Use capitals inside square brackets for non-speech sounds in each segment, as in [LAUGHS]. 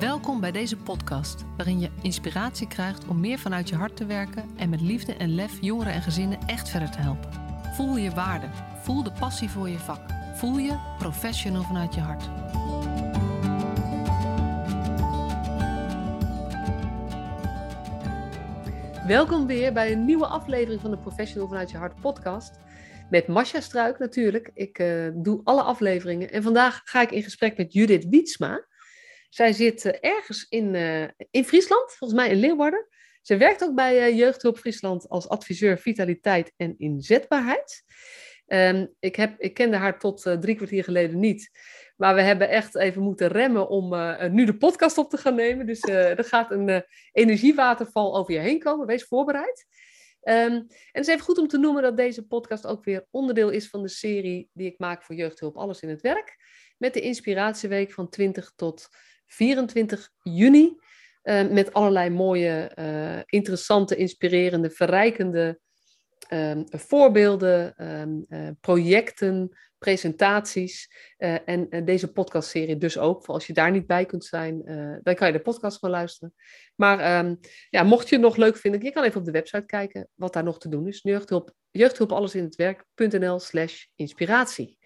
Welkom bij deze podcast, waarin je inspiratie krijgt om meer vanuit je hart te werken en met liefde en lef jongeren en gezinnen echt verder te helpen. Voel je waarde, voel de passie voor je vak, voel je professional vanuit je hart. Welkom weer bij een nieuwe aflevering van de Professional vanuit je hart podcast. Met Masha Struik natuurlijk. Ik uh, doe alle afleveringen. En vandaag ga ik in gesprek met Judith Wietsma. Zij zit uh, ergens in, uh, in Friesland, volgens mij in Leeuwarden. Ze werkt ook bij Jeugdhulp Friesland als adviseur vitaliteit en inzetbaarheid. Um, ik, heb, ik kende haar tot drie kwartier geleden niet. Maar we hebben echt even moeten remmen om nu de podcast op te gaan nemen. Dus er gaat een energiewaterval over je heen komen. Wees voorbereid. Um, en het is even goed om te noemen dat deze podcast ook weer onderdeel is van de serie die ik maak voor Jeugdhulp Alles in het Werk. Met de Inspiratieweek van 20 tot 24 juni. Uh, met allerlei mooie, uh, interessante, inspirerende, verrijkende um, voorbeelden, um, uh, projecten, presentaties. En uh, deze podcastserie dus ook. Voor als je daar niet bij kunt zijn, dan kan je de podcast gewoon luisteren. Maar um, ja, mocht je het nog leuk vinden, je kan even op de website kijken wat daar nog te doen is. Jeugdhulp, jeugdhulp alles in het werk.nl slash inspiratie.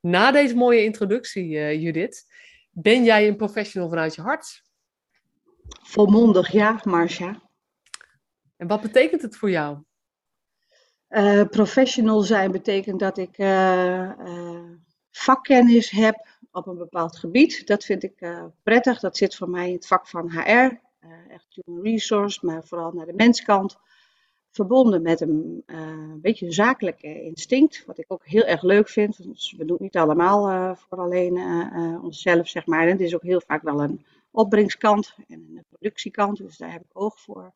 Na deze mooie introductie, Judith, ben jij een professional vanuit je hart? Volmondig ja, Marcia. En wat betekent het voor jou? Uh, professional zijn betekent dat ik uh, uh, vakkennis heb op een bepaald gebied. Dat vind ik prettig. Dat zit voor mij in het vak van HR. echt human resource, maar vooral naar de menskant. Verbonden met een beetje zakelijk instinct. Wat ik ook heel erg leuk vind. Dus we doen het niet allemaal voor alleen onszelf, zeg maar. En het is ook heel vaak wel een opbrengskant en een productiekant. Dus daar heb ik oog voor.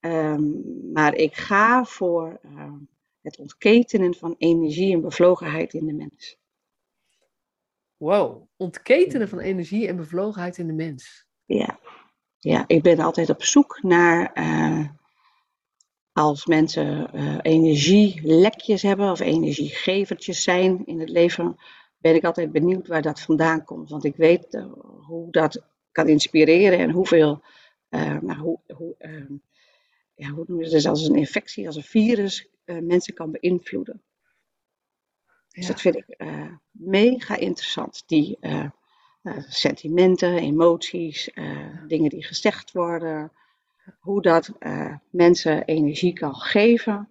Um, maar ik ga voor uh, het ontketenen van energie en bevlogenheid in de mens. Wow, ontketenen van energie en bevlogenheid in de mens. Ja, ja ik ben altijd op zoek naar uh, als mensen uh, energielekjes hebben of energiegevertjes zijn in het leven, ben ik altijd benieuwd waar dat vandaan komt. Want ik weet uh, hoe dat kan inspireren en hoeveel, nou, hoe, hoe ehm, ja, hoe ze dat, als een infectie, als een virus, mensen kan beïnvloeden. Dus dat vind ik mega interessant. Die sentimenten, emoties, dingen die gezegd worden. Hoe dat mensen energie kan geven.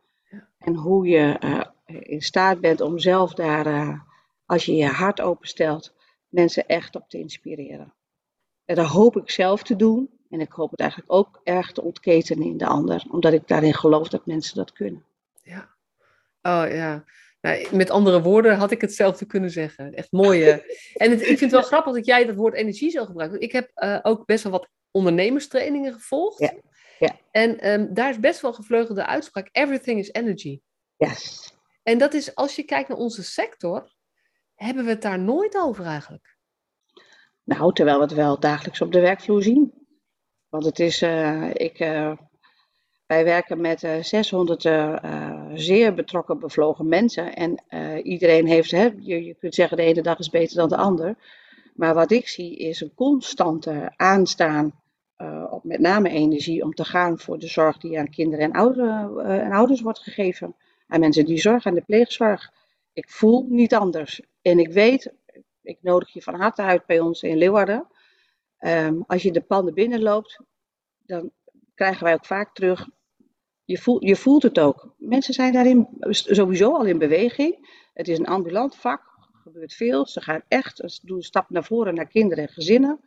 En hoe je in staat bent om zelf daar, als je je hart openstelt, mensen echt op te inspireren. En dat hoop ik zelf te doen. En ik hoop het eigenlijk ook erg te ontketenen in de ander, omdat ik daarin geloof dat mensen dat kunnen. Ja, oh ja. Nou, met andere woorden had ik hetzelfde kunnen zeggen. Echt mooi. [LAUGHS] en het, ik vind het wel grappig dat jij dat woord energie zo gebruikt. Ik heb uh, ook best wel wat ondernemerstrainingen gevolgd. Ja. ja. En um, daar is best wel gevleugelde uitspraak: everything is energy. Yes. En dat is, als je kijkt naar onze sector, hebben we het daar nooit over eigenlijk. Nou, terwijl we het wel dagelijks op de werkvloer zien. Want het is, uh, ik, uh, wij werken met uh, 600 eh, zeer betrokken, bevlogen mensen. En iedereen heeft, hè, je, je kunt zeggen de ene dag is beter dan de ander. Maar wat ik zie is een constante aanstaan met name energie om te gaan voor de zorg die aan kinderen en, ouderen, en ouders wordt gegeven. Aan mensen die zorgen, aan de pleegzorg. Ik voel niet anders. En ik weet, ik nodig je van harte uit bij ons in Leeuwarden. Um, als je de panden binnenloopt, dan krijgen wij ook vaak terug. Je voelt, je voelt het ook. Mensen zijn daarin sowieso al in beweging. Het is een ambulant vak, er gebeurt veel. Ze gaan echt, ze doen een stap naar voren naar kinderen en gezinnen.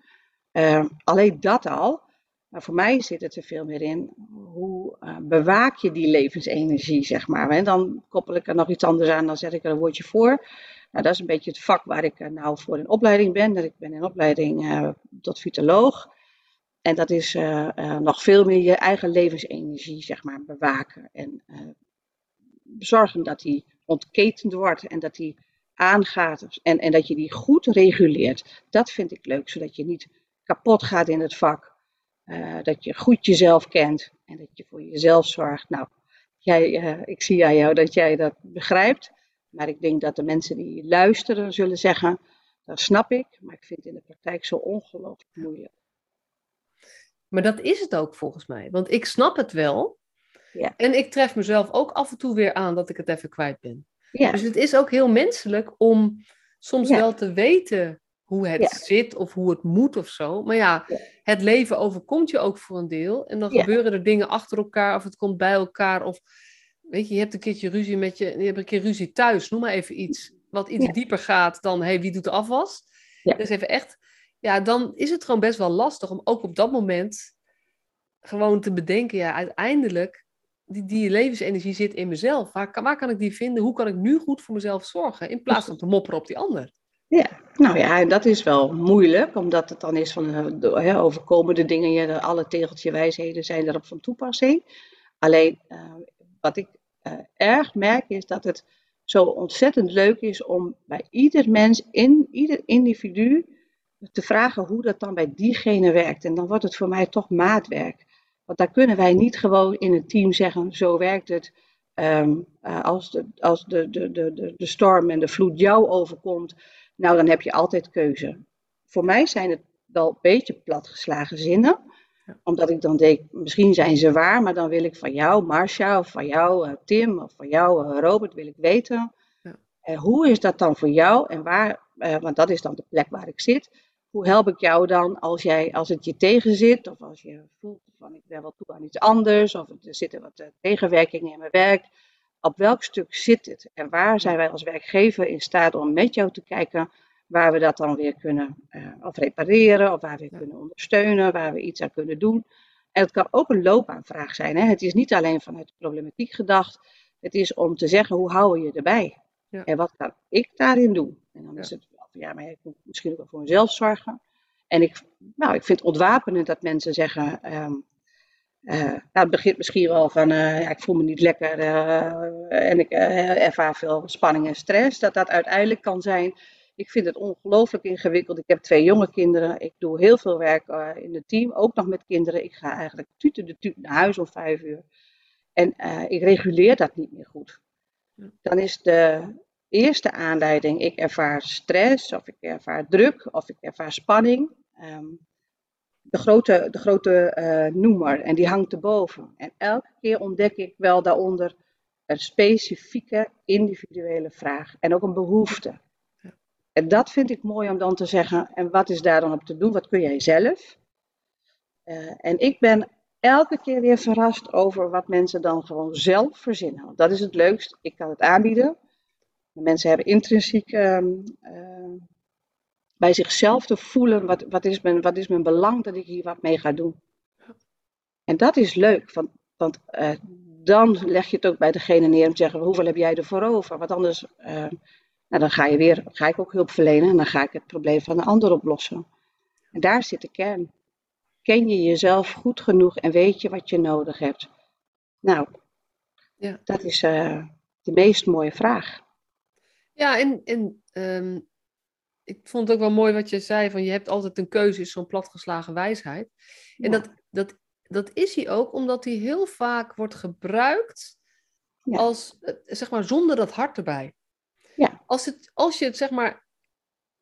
Uh, alleen dat al. Maar voor mij zit het er veel meer in. Hoe uh, bewaak je die levensenergie, zeg maar. En dan koppel ik er nog iets anders aan, dan zet ik er een woordje voor. Nou, dat is een beetje het vak waar ik nou voor in opleiding ben. Dat ik ben in opleiding uh, tot vitaloog. En dat is nog veel meer je eigen levensenergie, zeg maar, bewaken. En zorgen dat die ontketend wordt en dat die aangaat. En, en dat je die goed reguleert. Dat vind ik leuk, zodat je niet kapot gaat in het vak. Dat je goed jezelf kent en dat je voor jezelf zorgt. Nou, jij, ik zie aan jou dat jij dat begrijpt. Maar ik denk dat de mensen die luisteren zullen zeggen dat snap ik, maar ik vind het in de praktijk zo ongelooflijk moeilijk. Maar dat is het ook volgens mij. Want ik snap het wel. Ja. En ik tref mezelf ook af en toe weer aan dat ik het even kwijt ben. Ja, Dus het is ook heel menselijk om soms Ja. wel te weten hoe het Ja. zit of hoe het moet of zo. Maar ja, Ja. het leven overkomt je ook voor een deel. En dan Ja. gebeuren er dingen achter elkaar of het komt bij elkaar. Of weet je, je hebt een keertje ruzie met je, je hebt een keer ruzie thuis, noem maar even iets. Wat iets dieper gaat dan, hey, wie doet de afwas? Dus even echt, ja, dan is het gewoon best wel lastig om ook op dat moment gewoon te bedenken, ja, uiteindelijk, die, die levensenergie zit in mezelf. Waar kan ik die vinden? Hoe kan ik nu goed voor mezelf zorgen? In plaats van te mopperen op die ander. Nou ja, en dat is wel moeilijk, omdat het dan is van eh, overkomende dingen, ja, de- alle tegeltje wijsheden zijn daarop van toepassing. Alleen eh, wat ik eh, erg merk is dat het zo ontzettend leuk is om bij ieder mens, in ieder individu, te vragen hoe dat dan bij diegene werkt. En dan wordt het voor mij toch maatwerk. Want daar kunnen wij niet gewoon in een team zeggen, zo werkt het. Ehm, eh, als de, als de, de, de, de storm en de vloed jou overkomt, nou dan heb je altijd keuze. Voor mij zijn het wel een beetje platgeslagen zinnen. Omdat ik dan denk, misschien zijn ze waar, maar dan wil ik van jou, Marcia, of van jou, eh, Tim, of van jou, eh, Robert, wil ik weten. Ja. Eh, hoe is dat dan voor jou en waar, want dat is dan de plek waar ik zit. Hoe help ik jou dan als, jij, als het je tegenzit, of als je voelt van ik ben wel toe aan iets anders, of er zitten wat tegenwerkingen in mijn werk. Op welk stuk zit het? En waar zijn wij als werkgever in staat om met jou te kijken waar we dat dan weer kunnen eh, of repareren, of waar we Ja. kunnen ondersteunen, waar we iets aan kunnen doen. En het kan ook een loopaanvraag zijn. Hè? Het is niet alleen vanuit de problematiek gedacht. Het is om te zeggen, hoe hou je erbij? Ja. En wat kan ik daarin doen? En dan Ja. is het, ja, maar ik moet misschien ook wel voor mezelf zorgen. En ik, nou, ik vind het ontwapenend dat mensen zeggen, ehm, nou, het begint misschien wel van, eh, ja, ik voel me niet lekker eh, en ik ervaar veel spanning en stress. Dat dat uiteindelijk kan zijn, ik vind het ongelooflijk ingewikkeld. Ik heb twee jonge kinderen, ik doe heel veel werk in het team, ook nog met kinderen. Ik ga eigenlijk tuten de tuut naar huis om vijf uur. En ik reguleer dat niet meer goed. Dan is de eerste aanleiding, ik ervaar stress, of ik ervaar druk, of ik ervaar spanning. Ehm, de grote, de grote eh, noemer en die hangt erboven. En elke keer ontdek ik wel daaronder een specifieke individuele vraag en ook een behoefte. Ja. En dat vind ik mooi om dan te zeggen, en wat is daar dan op te doen? Wat kun jij zelf? Eh, en ik ben elke keer weer verrast over wat mensen dan gewoon zelf verzinnen. Dat is het leukst. Ik kan het aanbieden. De mensen hebben intrinsiek ehm, eh, bij zichzelf te voelen, wat, wat, is mijn, wat is mijn belang dat ik hier wat mee ga doen. En dat is leuk, want, want eh, dan leg je het ook bij degene neer om te zeggen, hoeveel heb jij ervoor over? Want anders, eh, nou, dan ga je weer, ga ik ook hulp verlenen en dan ga ik het probleem van de ander oplossen. En daar zit de kern. Ken je jezelf goed genoeg en weet je wat je nodig hebt? Nou, Ja. dat is eh, de meest mooie vraag. Ja, en, en ehm, ik vond het ook wel mooi wat je zei, van je hebt altijd een keuze, is zo'n platgeslagen wijsheid. En Ja. dat, dat, dat is hij ook omdat hij heel vaak wordt gebruikt Ja. als, eh, zeg maar, zonder dat hart erbij. Ja. Als, het, als je het, zeg maar,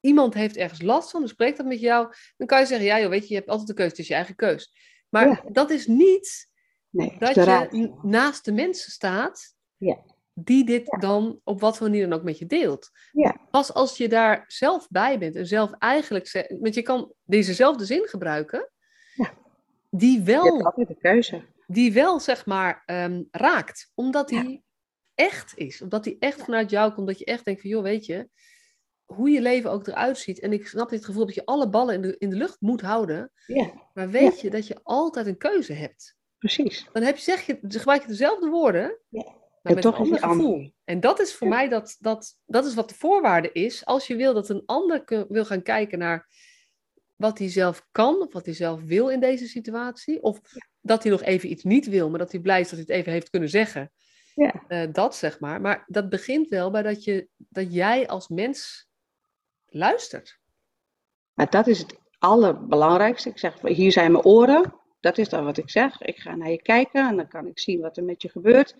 iemand heeft ergens last van, dan spreekt dat met jou, dan kan je zeggen, ja joh, weet je, je hebt altijd de keuze, het is je eigen keus. Maar Ja. dat is niet Nee, dat je raad. naast de mensen staat Ja. Die dit Ja. dan op wat voor manier dan ook met je deelt. Ja. Pas als je daar zelf bij bent en zelf eigenlijk, want je kan dezezelfde zin gebruiken, Ja. die wel, altijd de keuze. die wel zeg maar ehm, raakt, omdat die echt is, omdat die echt vanuit jou komt, dat je echt denkt van joh, weet je, hoe je leven ook eruit ziet. En ik snap dit gevoel dat je alle ballen in de, in de lucht moet houden, Ja, maar weet je dat je altijd een keuze hebt. precies. Dan heb je, zeg je, gebruik je dezelfde woorden, Ja. Maar met toch een ander gevoel. En dat is voor Ja. mij dat, dat, dat is wat de voorwaarde is. Als je wil dat een ander wil gaan kijken naar wat hij zelf kan, of wat hij zelf wil in deze situatie. Of dat hij nog even iets niet wil, maar dat hij blij is dat hij het even heeft kunnen zeggen. Ja. Eh, dat zeg maar. Maar dat begint wel bij dat, je, dat jij als mens luistert. Maar dat is het allerbelangrijkste. Ik zeg, hier zijn mijn oren. Dat is dan wat ik zeg. Ik ga naar je kijken en dan kan ik zien wat er met je gebeurt.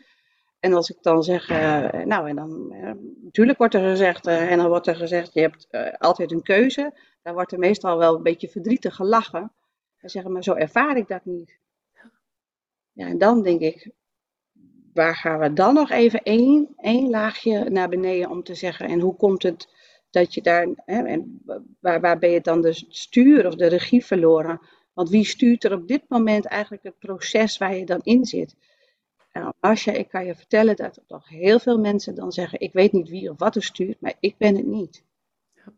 En als ik dan zeg, uh, nou en dan, uh, natuurlijk wordt er gezegd, uh, en dan wordt er gezegd, je hebt altijd een keuze. Dan wordt er meestal wel een beetje verdrietig gelachen. En zeggen, maar zo ervaar ik dat niet. Ja, en dan denk ik, waar gaan we dan nog even één, één laagje naar beneden om te zeggen, en hoe komt het dat je daar, hè, en waar, waar ben je dan de stuur of de regie verloren? Want wie stuurt er op dit moment eigenlijk het proces waar je dan in zit? Nou, Asja, ik kan je vertellen dat er toch heel veel mensen dan zeggen: Ik weet niet wie of wat er stuurt, maar ik ben het niet. Ja.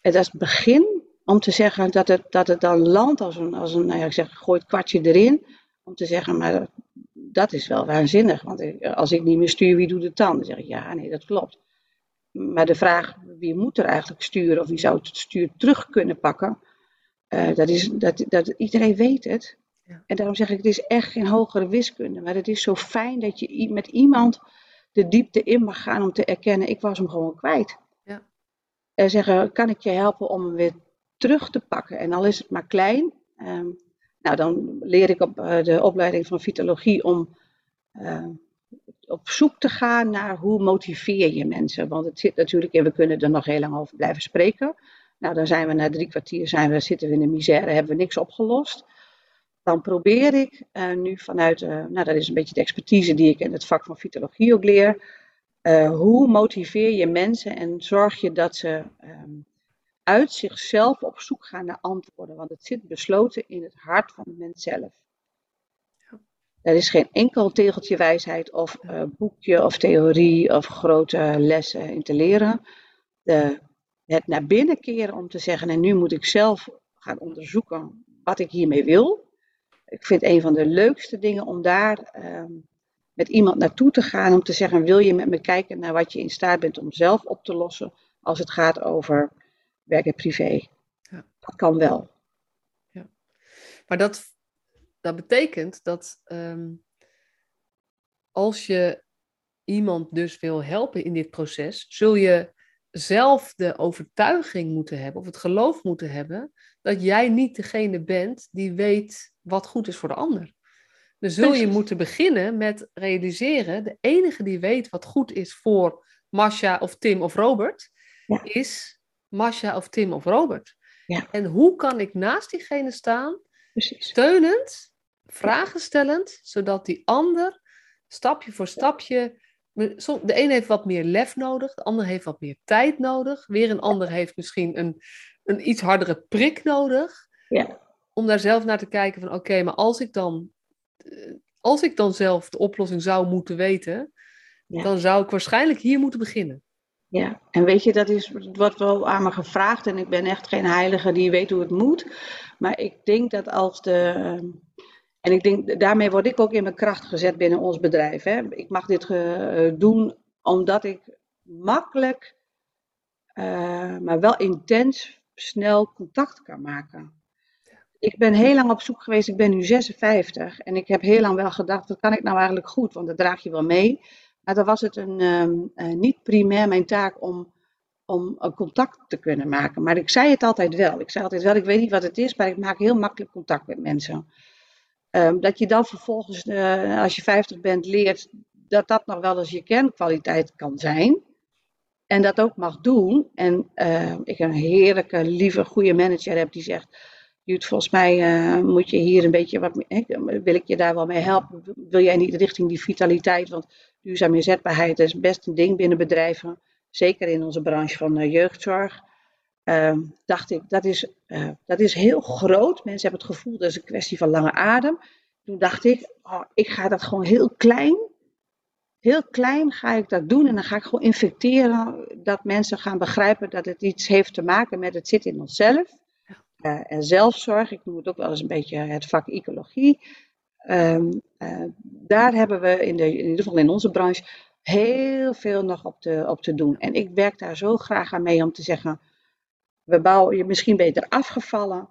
En dat is het begin om te zeggen dat het, dat het dan landt als een, als een nou ja, ik zeg, gooi het kwartje erin. Om te zeggen, maar dat is wel waanzinnig. Want als ik niet meer stuur, wie doet het dan? Dan zeg ik, ja, nee, dat klopt. Maar de vraag, wie moet er eigenlijk sturen of wie zou het stuur terug kunnen pakken? Uh, dat is, dat, dat, iedereen weet het. Ja. En daarom zeg ik, het is echt geen hogere wiskunde. Maar het is zo fijn dat je met iemand de diepte in mag gaan om te erkennen, ik was hem gewoon kwijt. Ja. En zeggen, kan ik je helpen om hem weer terug te pakken? En al is het maar klein. Um, nou, dan leer ik op uh, de opleiding van vitologie om uh, op zoek te gaan naar hoe motiveer je mensen. Want het zit natuurlijk in, we kunnen er nog heel lang over blijven spreken. Nou, dan zijn we na drie kwartier, zijn we, zitten we in de misère, hebben we niks opgelost. Dan probeer ik uh, nu vanuit, uh, nou dat is een beetje de expertise die ik in het vak van vitologie ook leer. Uh, hoe motiveer je mensen en zorg je dat ze um, uit zichzelf op zoek gaan naar antwoorden? Want het zit besloten in het hart van de mens zelf. Er is geen enkel tegeltje wijsheid of boekje of theorie of grote lessen in te leren. De, het naar binnen keren om te zeggen, en nu moet ik zelf gaan onderzoeken wat ik hiermee wil. Ik vind een van de leukste dingen om daar um, met iemand naartoe te gaan. Om te zeggen, wil je met me kijken naar wat je in staat bent om zelf op te lossen. Als het gaat over werk en privé. Ja. Dat kan wel. Ja. Maar dat dat betekent dat ehm, als je iemand dus wil helpen in dit proces, zul je zelf de overtuiging moeten hebben, of het geloof moeten hebben, dat jij niet degene bent die weet wat goed is voor de ander. Dan zul je moeten beginnen met realiseren, de enige die weet wat goed is voor Masha of Tim of Robert, is Masha of Tim of Robert. Ja. En hoe kan ik naast diegene staan, Precies. steunend, vragen stellend, zodat die ander stapje voor stapje. De een heeft wat meer lef nodig, de ander heeft wat meer tijd nodig, weer een ander heeft misschien een, een iets hardere prik nodig. Ja. Om daar zelf naar te kijken van oké, maar als ik dan eh, als ik dan zelf de oplossing zou moeten weten, dan zou ik waarschijnlijk hier moeten beginnen. Ja, en weet je, dat is wat wel aan me gevraagd en ik ben echt geen heilige die weet hoe het moet. Maar ik denk dat als de, en ik denk, daarmee word ik ook in mijn kracht gezet binnen ons bedrijf. Hè. Ik mag dit uh, doen omdat ik makkelijk, uh, maar wel intens, snel contact kan maken. Ik ben heel lang op zoek geweest, ik ben nu 56 en ik heb heel lang wel gedacht, wat kan ik nou eigenlijk goed? Want dat draag je wel mee. Maar dan was het een, uh, niet primair mijn taak om, om contact te kunnen maken. Maar ik zei het altijd wel. Ik zei altijd wel, ik weet niet wat het is, maar ik maak heel makkelijk contact met mensen. Um, dat je dan vervolgens, uh, als je 50 bent, leert dat dat nog wel eens je kernkwaliteit kan zijn. En dat ook mag doen. En uh, ik een heerlijke, lieve, goede manager heb die zegt: Jut, volgens mij uh, moet je hier een beetje wat wil ik je daar wel mee helpen? Wil jij niet richting die vitaliteit? Want duurzame inzetbaarheid is best een ding binnen bedrijven. Zeker in onze branche van jeugdzorg. Uh, dacht ik, dat is, uh, dat is heel groot. Mensen hebben het gevoel dat is een kwestie van lange adem. Toen dacht ik, oh, ik ga dat gewoon heel klein, heel klein ga ik dat doen. En dan ga ik gewoon infecteren dat mensen gaan begrijpen dat het iets heeft te maken met het zit in onszelf. Uh, en zelfzorg, ik noem het ook wel eens een beetje het vak ecologie. Um, daar hebben we in, de, in ieder geval in onze branche heel veel nog op te, op te doen. En ik werk daar zo graag aan mee om te zeggen we bouwen je misschien beter afgevallen.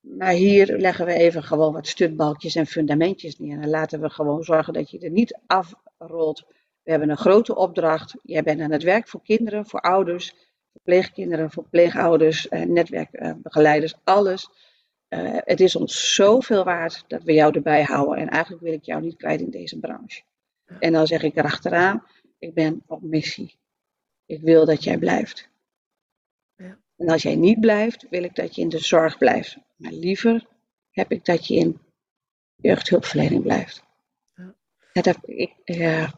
Maar hier leggen we even gewoon wat stutbalkjes en fundamentjes neer. En laten we gewoon zorgen dat je er niet afrolt. We hebben een grote opdracht. Jij bent aan het werk voor kinderen, voor ouders, verpleegkinderen, voor pleegouders, eh, netwerkbegeleiders, alles. Uh, het is ons zoveel waard dat we jou erbij houden. En eigenlijk wil ik jou niet kwijt in deze branche. En dan zeg ik erachteraan, ik ben op missie. Ik wil dat jij blijft. En als jij niet blijft, wil ik dat je in de zorg blijft. Maar liever heb ik dat je in jeugdhulpverlening blijft. Ja. Ja, dat, ik, ja,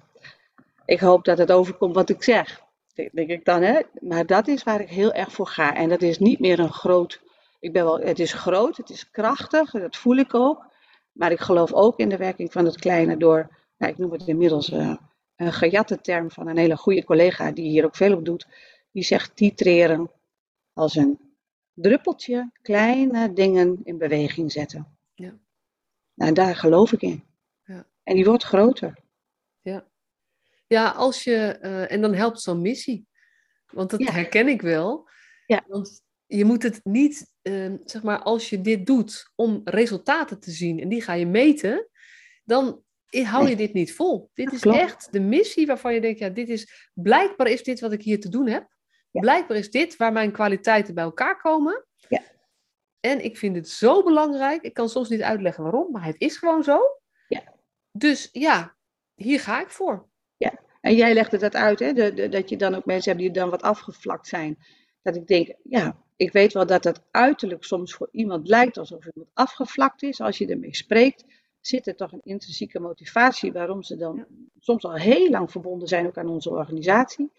ik hoop dat het overkomt wat ik zeg. Denk ik dan, hè? Maar dat is waar ik heel erg voor ga. En dat is niet meer een groot. Ik ben wel, het is groot, het is krachtig, dat voel ik ook. Maar ik geloof ook in de werking van het kleine door, nou, ik noem het inmiddels uh, een gejatte term van een hele goede collega die hier ook veel op doet. Die zegt titreren als een druppeltje kleine dingen in beweging zetten. Ja. Nou, daar geloof ik in. Ja. En die wordt groter. Ja, ja als je, uh, en dan helpt zo'n missie. Want dat Ja. herken ik wel. Ja. Want je moet het niet, uh, zeg maar, als je dit doet om resultaten te zien en die ga je meten, dan hou je Nee. dit niet vol. Dit Ja, is klopt. echt de missie waarvan je denkt, ja, dit is, blijkbaar is dit wat ik hier te doen heb. Ja. Blijkbaar is dit waar mijn kwaliteiten bij elkaar komen. Ja. En ik vind het zo belangrijk. Ik kan soms niet uitleggen waarom, maar het is gewoon zo. Ja. Dus ja, hier ga ik voor. En jij legde dat uit, hè? De, de- dat je dan ook mensen hebt die dan wat afgevlakt zijn. Dat ik denk, ja, ik weet wel dat dat uiterlijk soms voor iemand lijkt alsof iemand afgevlakt is. Als je ermee spreekt, zit er toch een intrinsieke motivatie waarom ze dan Ja. soms al heel lang verbonden zijn ook aan onze organisatie.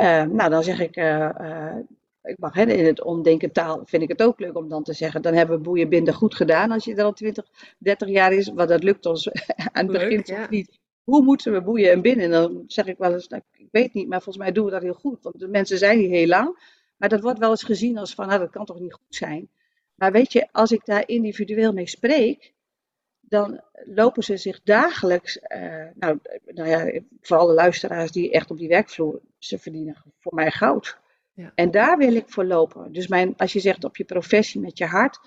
Eh, nou, dan zeg ik, eh, eh, ik mag, hè, in het omdenken taal vind ik het ook leuk om dan te zeggen, dan hebben we boeien binden goed gedaan als je er al 20, 30 jaar is. Want dat lukt ons [LAUGHS] aan het Leuk, begin ja. niet. Hoe moeten we boeien en binden? En dan zeg ik wel eens, nou, ik weet niet, maar volgens mij doen we dat heel goed. Want de mensen zijn hier heel lang. Maar dat wordt wel eens gezien als van, nou, dat kan toch niet goed zijn. Maar weet je, als ik daar individueel mee spreek, dan lopen ze zich dagelijks, eh, nou, nou ja, voor alle luisteraars die echt op die werkvloer, ze verdienen voor mij goud. Ja. En daar wil ik voor lopen. Dus mijn, als je zegt op je professie met je hart,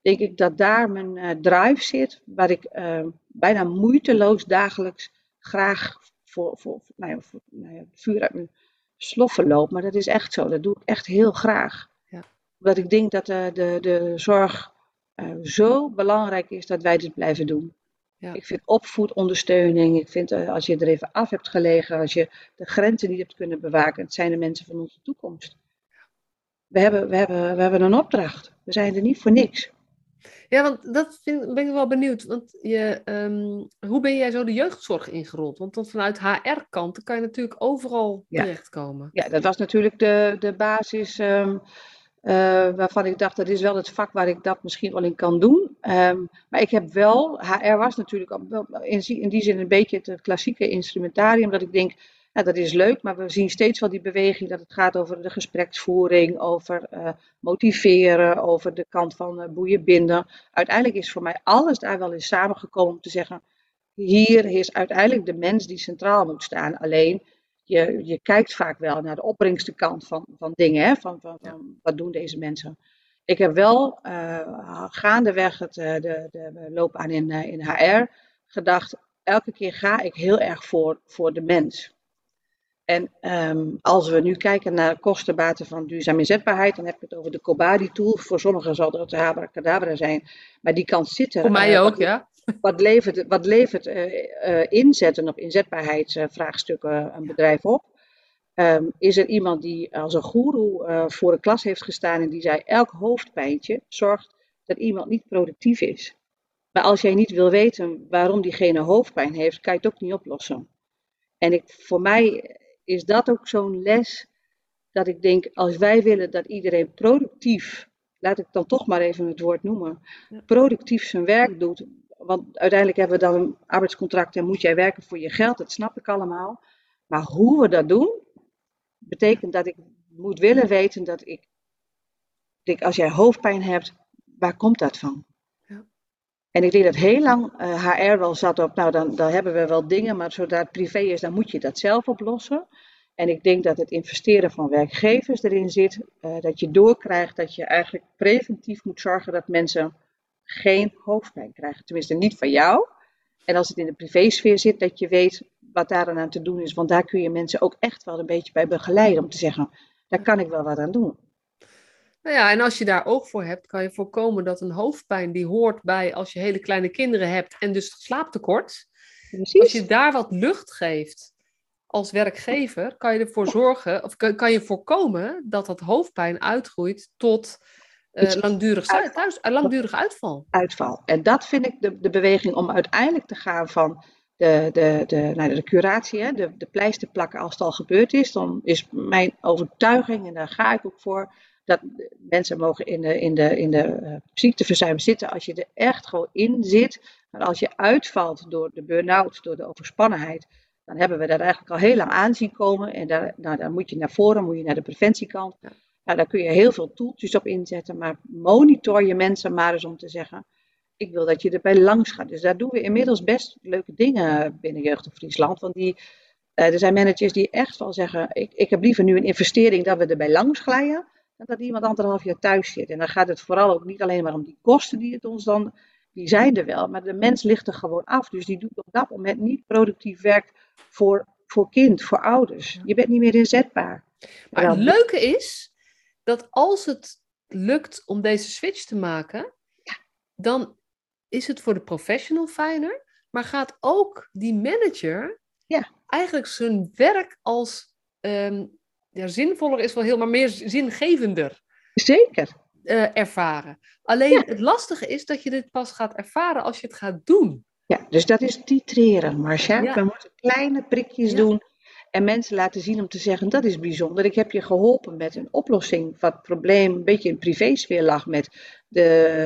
denk ik dat daar mijn eh, drive zit, waar ik eh, bijna moeiteloos dagelijks graag voor, voor, nou ja, voor nou ja, het vuur uit mijn sloffen loop. Maar dat is echt zo, dat doe ik echt heel graag. Ja. Omdat ik denk dat de, de, de zorg eh, zo belangrijk is dat wij dit blijven doen. Ja. Ik vind opvoedondersteuning, ik vind eh, als je er even af hebt gelegen, als je de grenzen niet hebt kunnen bewaken, het zijn de mensen van onze toekomst. We hebben, we, hebben, we hebben een opdracht. We zijn er niet voor niks. Ja, want dat vind, ben ik wel benieuwd. Want je, ehm, hoe ben jij zo de jeugdzorg ingerold? Want dan vanuit HR-kant kan je natuurlijk overal Ja. terechtkomen. Ja, dat was natuurlijk de, de basis ehm, eh, waarvan ik dacht, dat is wel het vak waar ik dat misschien wel in kan doen. Ehm, maar ik heb wel, HR was natuurlijk in, die zin een beetje het klassieke instrumentarium, dat ik denk, nou, dat is leuk, maar we zien steeds wel die beweging dat het gaat over de gespreksvoering, over eh, motiveren, over de kant van eh, boeien binden. Uiteindelijk is voor mij alles daar wel in samengekomen om te zeggen, hier is uiteindelijk de mens die centraal moet staan. Alleen je, je kijkt vaak wel naar de opbrengstenkant van, van dingen, hè? Van, van, van wat doen deze mensen. Ik heb wel eh, gaandeweg het, eh, de, de loopbaan in, eh, in HR gedacht, elke keer ga ik heel erg voor, voor de mens. En ehm, als we nu kijken naar kostenbaten van duurzame inzetbaarheid, dan heb ik het over de Cobadi-tool. Voor sommigen zal dat de abracadabra zijn, maar die kan zitten. Voor mij ook, ja. Wat levert, wat levert eh, eh, inzetten op inzetbaarheidsvraagstukken een bedrijf op? Ehm, is er iemand die als een goeroe eh, voor een klas heeft gestaan en die zei: elk hoofdpijntje zorgt dat iemand niet productief is. Maar als jij niet wil weten waarom diegene hoofdpijn heeft, kan je het ook niet oplossen. En ik, voor mij is dat ook zo'n les dat ik denk: als wij willen dat iedereen productief, laat ik dan toch maar even het woord noemen, productief zijn werk doet. Want uiteindelijk hebben we dan een arbeidscontract en moet jij werken voor je geld, dat snap ik allemaal. Maar hoe we dat doen, betekent dat ik moet willen weten dat ik, als jij hoofdpijn hebt, waar komt dat van? Ja. En ik denk dat heel lang eh, HR wel zat op, nou dan, dan hebben we wel dingen, maar zodra het privé is, dan moet je dat zelf oplossen. En ik denk dat het investeren van werkgevers erin zit, eh, dat je doorkrijgt dat je eigenlijk preventief moet zorgen dat mensen geen hoofdpijn krijgen. Tenminste, niet van jou. En als het in de privésfeer zit, dat je weet wat daar aan te doen is. Want daar kun je mensen ook echt wel een beetje bij begeleiden. Om te zeggen, daar kan ik wel wat aan doen. Nou ja, en als je daar oog voor hebt, kan je voorkomen dat een hoofdpijn die hoort bij als je hele kleine kinderen hebt en dus slaaptekort, Precies. Als je daar wat lucht geeft als werkgever, kan je ervoor zorgen, of kan, kan je voorkomen dat dat hoofdpijn uitgroeit tot uh, langdurig, thuis, uh, langdurig uitval. Uitval. En dat vind ik de, de beweging om uiteindelijk te gaan van de, de, de, nou, de curatie, hè, de, de pleister plakken als het al gebeurd is. Dan is mijn overtuiging, en daar ga ik ook voor, dat mensen mogen in de, in de, in de uh, ziekteverzuim zitten als je er echt gewoon in zit. Maar als je uitvalt door de burn-out, door de overspannenheid, dan hebben we dat eigenlijk al heel lang aanzien komen. En daar, nou, dan moet je naar voren, moet je naar de preventiekant. Ja. Nou, daar kun je heel veel toeltjes op inzetten, maar monitor je mensen maar eens om te zeggen, ik wil dat je erbij langs gaat. Dus daar doen we inmiddels best leuke dingen binnen Jeugd of Friesland. Want die, uh, er zijn managers die echt wel zeggen, ik, ik heb liever nu een investering dat we erbij langs glijden, dan dat iemand anderhalf jaar thuis zit. En dan gaat het vooral ook niet alleen maar om die kosten die het ons dan, die zijn er wel, maar de mens ligt er gewoon af. Dus die doet op dat moment niet productief werk voor, voor kind, voor ouders. Je bent niet meer inzetbaar. Maar het leuke is dat als het lukt om deze switch te maken, dan is het voor de professional fijner, maar gaat ook die manager ja. eigenlijk zijn werk als um, ja, zinvoller is wel heel, maar meer zingevender. Zeker. Uh, ervaren. Alleen ja. het lastige is dat je dit pas gaat ervaren als je het gaat doen. Ja, dus dat is titreren, Marcia. Ja. We moeten kleine prikjes doen en mensen laten zien om te zeggen, dat is bijzonder. Ik heb je geholpen met een oplossing van het probleem, een beetje in privésfeer lag met, de,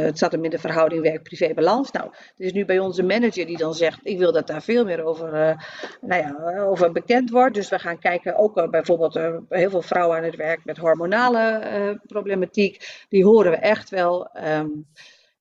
het zat hem in de verhouding werk-privé-balans. Nou, het is nu bij onze manager die dan zegt, ik wil dat daar veel meer over, uh, nou ja, over bekend wordt. Dus we gaan kijken, ook bijvoorbeeld uh, heel veel vrouwen aan het werk met hormonale problematiek. Die horen we echt wel. Um,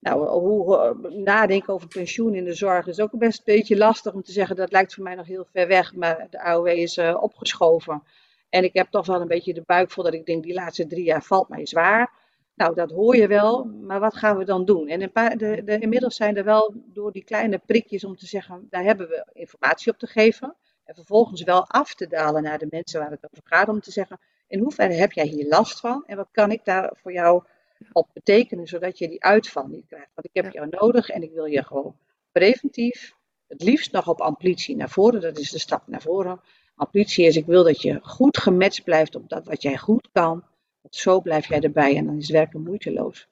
nou, hoe, nadenken over pensioen in de zorg is ook best een beetje lastig om te zeggen. Dat lijkt voor mij nog heel ver weg, maar de AOW is uh, opgeschoven. En ik heb toch wel een beetje de buik vol dat ik denk, die laatste drie jaar valt mij zwaar. Nou, dat hoor je wel, maar wat gaan we dan doen? En een paar, de, de, inmiddels zijn er wel door die kleine prikjes om te zeggen, daar hebben we informatie op te geven. En vervolgens wel af te dalen naar de mensen waar het over gaat, om te zeggen, in hoeverre heb jij hier last van? En wat kan ik daar voor jou op betekenen, zodat je die uitval niet krijgt. Want ik heb jou nodig en ik wil je gewoon preventief, het liefst nog op amplitie naar voren, dat is de stap naar voren. Amplitie is, ik wil dat je goed gematcht blijft op dat wat jij goed kan. Want zo blijf jij erbij en dan is het werken moeiteloos.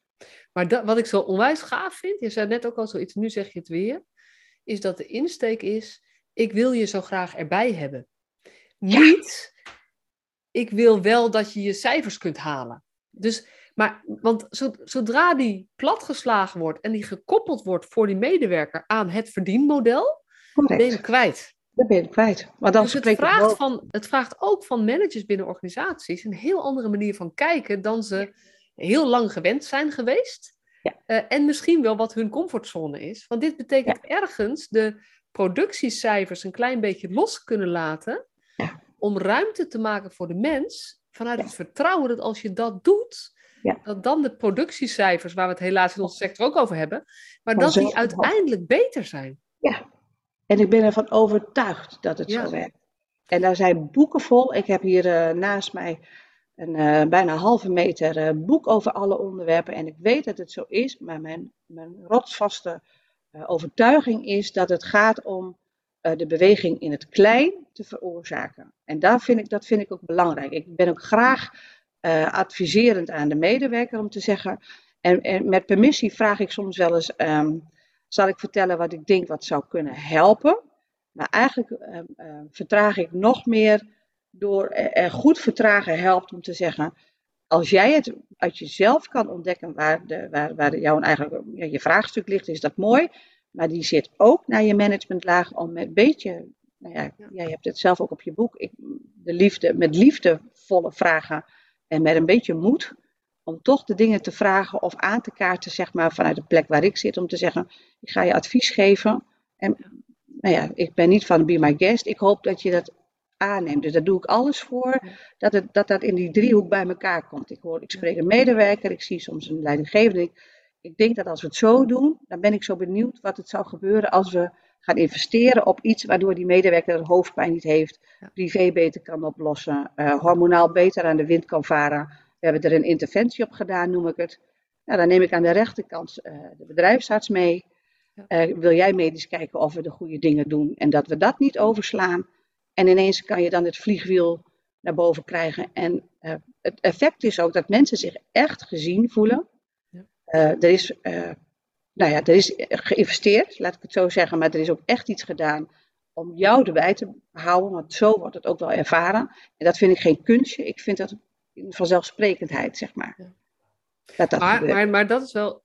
Maar dat, wat ik zo onwijs gaaf vind, je zei net ook al zoiets, nu zeg je het weer, is dat de insteek is, ik wil je zo graag erbij hebben. Niet, ik wil wel dat je je cijfers kunt halen. Dus maar, want zodra die platgeslagen wordt en die gekoppeld wordt voor die medewerker aan het verdienmodel, Correct. ben je kwijt. Dat ben je kwijt. Maar dan dus het vraagt, van, het vraagt ook van managers binnen organisaties een heel andere manier van kijken dan ze heel lang gewend zijn geweest. Ja. Uh, en misschien wel wat hun comfortzone is. Want dit betekent ja. ergens de productiecijfers een klein beetje los kunnen laten. Om ruimte te maken voor de mens. Vanuit het vertrouwen dat als je dat doet, ja. Dat dan de productiecijfers, waar we het helaas in onze sector ook over hebben, maar dat die uiteindelijk beter zijn. Ja, en ik ben ervan overtuigd dat het ja. zo werkt. En daar zijn boeken vol. Ik heb hier uh, naast mij een uh, bijna halve meter uh, boek over alle onderwerpen. En ik weet dat het zo is, maar mijn, mijn rotsvaste overtuiging is dat het gaat om de beweging in het klein te veroorzaken. En daar vind ik, dat vind ik ook belangrijk. Ik ben ook graag uh, adviserend aan de medewerker om te zeggen. En, en, met permissie vraag ik soms wel eens: um, zal ik vertellen wat ik denk wat zou kunnen helpen? Maar eigenlijk um, uh, vertraag ik nog meer door er goed vertragen helpt om te zeggen. Als jij het uit jezelf kan ontdekken waar, de, waar, waar jouw eigenlijk ja, je vraagstuk ligt, is dat mooi. Maar die zit ook naar je managementlaag om met een beetje, nou ja, ja. jij hebt het zelf ook op je boek, ik, de liefde, met liefdevolle vragen en met een beetje moed om toch de dingen te vragen of aan te kaarten, zeg maar, vanuit de plek waar ik zit, om te zeggen, ik ga je advies geven. En nou ja, ik ben niet van Be My Guest. Ik hoop dat je dat aanneemt. Dus daar doe ik alles voor, dat, het, dat dat in die driehoek bij elkaar komt. Ik, hoor, ik spreek een medewerker, ik zie soms een leidinggevende. Ik, ik denk dat als we het zo doen, dan ben ik zo benieuwd wat het zou gebeuren als we gaan investeren op iets waardoor die medewerker hoofdpijn niet heeft, privé beter kan oplossen, uh, hormonaal beter aan de wind kan varen. We hebben er een interventie op gedaan, noem ik het. Nou, dan neem ik aan de rechterkant uh, de bedrijfsarts mee. Uh, wil jij medisch kijken of we de goede dingen doen en dat we dat niet overslaan? En ineens kan je dan het vliegwiel naar boven krijgen. En uh, het effect is ook dat mensen zich echt gezien voelen. Ja. Uh, er, is, nou ja, er is geïnvesteerd, laat ik het zo zeggen, maar er is ook echt iets gedaan om jou erbij te houden, want zo wordt het ook wel ervaren. En dat vind ik geen kunstje, ik vind dat vanzelfsprekendheid, zeg maar. Ja. Dat dat maar, maar, maar, dat is wel,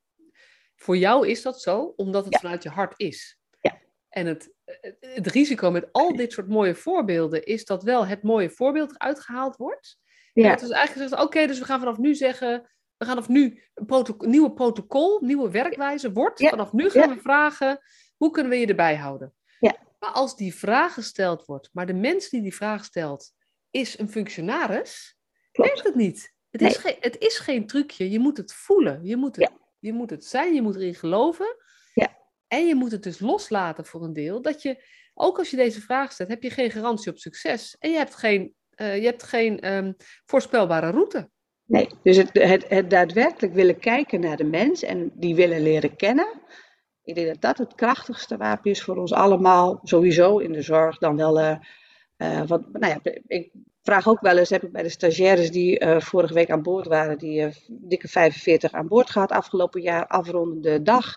voor jou is dat zo, omdat het vanuit je hart is. Ja. En het, het risico met al dit soort mooie voorbeelden is dat wel het mooie voorbeeld eruit gehaald wordt. Ja. Dat is eigenlijk gezegd, oké, dus we gaan vanaf nu zeggen, we gaan vanaf nu een nieuwe protocol, nieuwe werkwijze wordt. Vanaf nu gaan we vragen, hoe kunnen we je erbij houden? Ja. Maar als die vraag gesteld wordt, maar de mens die die vraag stelt, is een functionaris, werkt het niet. Het, is geen, het is geen trucje, je moet het voelen. Je moet het, je moet het zijn, je moet erin geloven. Ja. En je moet het dus loslaten voor een deel. Dat je, ook als je deze vraag stelt, heb je geen garantie op succes. En je hebt geen, uh, je hebt geen ehm, voorspelbare route. Nee, dus het, het, het, daadwerkelijk willen kijken naar de mens en die willen leren kennen. Ik denk dat dat het krachtigste wapen is voor ons allemaal, sowieso in de zorg, dan wel. Uh, wat, nou ja, ik vraag ook wel eens, heb ik bij de stagiaires die uh, vorige week aan boord waren, die dikke 45 aan boord gehad afgelopen jaar, afrondende dag.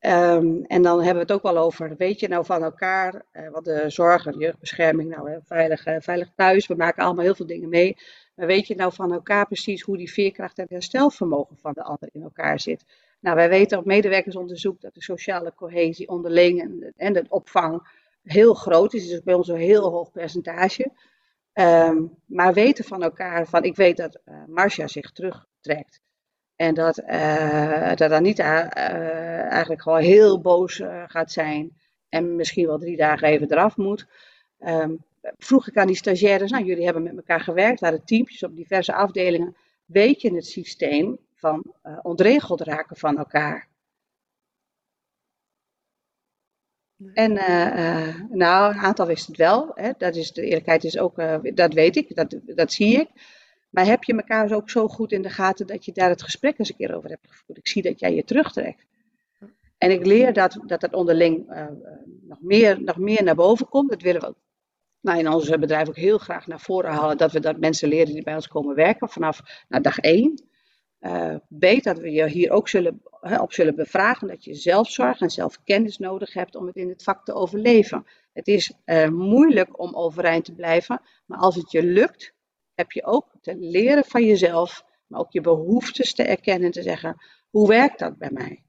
Um, en dan hebben we het ook wel over, weet je nou van elkaar, wat de zorg en de jeugdbescherming, nou veilig, veilig thuis, we maken allemaal heel veel dingen mee. Maar weet je nou van elkaar precies hoe die veerkracht en herstelvermogen van de ander in elkaar zit? Nou, wij weten op medewerkersonderzoek dat de sociale cohesie onderling en, de opvang heel groot is. Dus bij ons een heel hoog percentage. Um, maar weten van elkaar, van ik weet dat uh, Marcia zich terugtrekt. En dat, uh, dat Anita uh, eigenlijk gewoon heel boos gaat zijn. En misschien wel drie dagen even eraf moet. Um, vroeg ik aan die stagiaires, nou jullie hebben met elkaar gewerkt, waren teampjes op diverse afdelingen. Weet je het systeem van uh, ontregeld raken van elkaar? En uh, uh, nou, een aantal wist het wel. Hè. Dat is, de eerlijkheid is ook, dat weet ik, dat, dat zie ik. Maar heb je elkaar ook zo goed in de gaten dat je daar het gesprek eens een keer over hebt gevoerd? Ik zie dat jij je terugtrekt. En ik leer dat dat, dat onderling nog, meer, nog meer naar boven komt. Dat willen we nou, in ons bedrijf ook heel graag naar voren halen dat we dat mensen leren die bij ons komen werken vanaf nou, dag één. Uh, weet dat we je hier ook zullen, op zullen bevragen dat je zelfzorg en zelfkennis nodig hebt om het in het vak te overleven. Het is uh, moeilijk om overeind te blijven, maar als het je lukt, heb je ook te leren van jezelf, maar ook je behoeftes te erkennen en te zeggen, hoe werkt dat bij mij?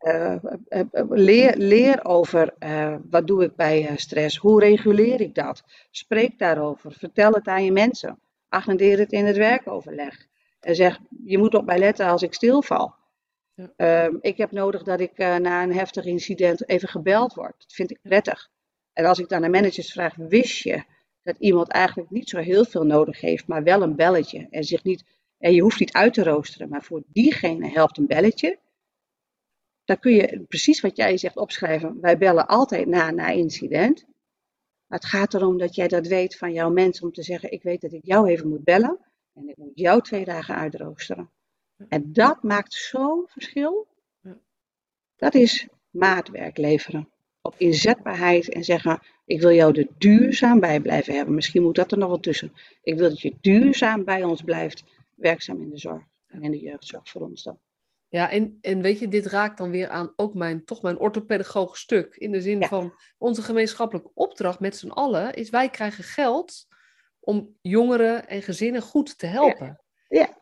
Uh, leer, leer over uh, wat doe ik bij stress, hoe reguleer ik dat? Spreek daarover, vertel het aan je mensen, agendeer het in het werkoverleg. En zeg, je moet op mij letten als ik stilval. Ja. Uh, ik heb nodig dat ik na een heftig incident even gebeld word. Dat vind ik prettig. En als ik dan aan managers vraag, wist je dat iemand eigenlijk niet zo heel veel nodig heeft, maar wel een belletje. En, zich niet, en je hoeft niet uit te roosteren, maar voor diegene helpt een belletje dan kun je precies wat jij zegt opschrijven. Wij bellen altijd na na incident. Maar het gaat erom dat jij dat weet van jouw mensen om te zeggen: Ik weet dat ik jou even moet bellen en ik moet jou twee dagen uitroosteren. En dat maakt zo'n verschil. Dat is maatwerk leveren. Op inzetbaarheid en zeggen: Ik wil jou er duurzaam bij blijven hebben. Misschien moet dat er nog wel tussen. Ik wil dat je duurzaam bij ons blijft, werkzaam in de zorg en in de jeugdzorg voor ons dan. Ja, en, en weet je, dit raakt dan weer aan ook mijn, toch mijn orthopedagogisch stuk. In de zin van onze gemeenschappelijke opdracht met z'n allen is wij krijgen geld om jongeren en gezinnen goed te helpen. Ja. ja.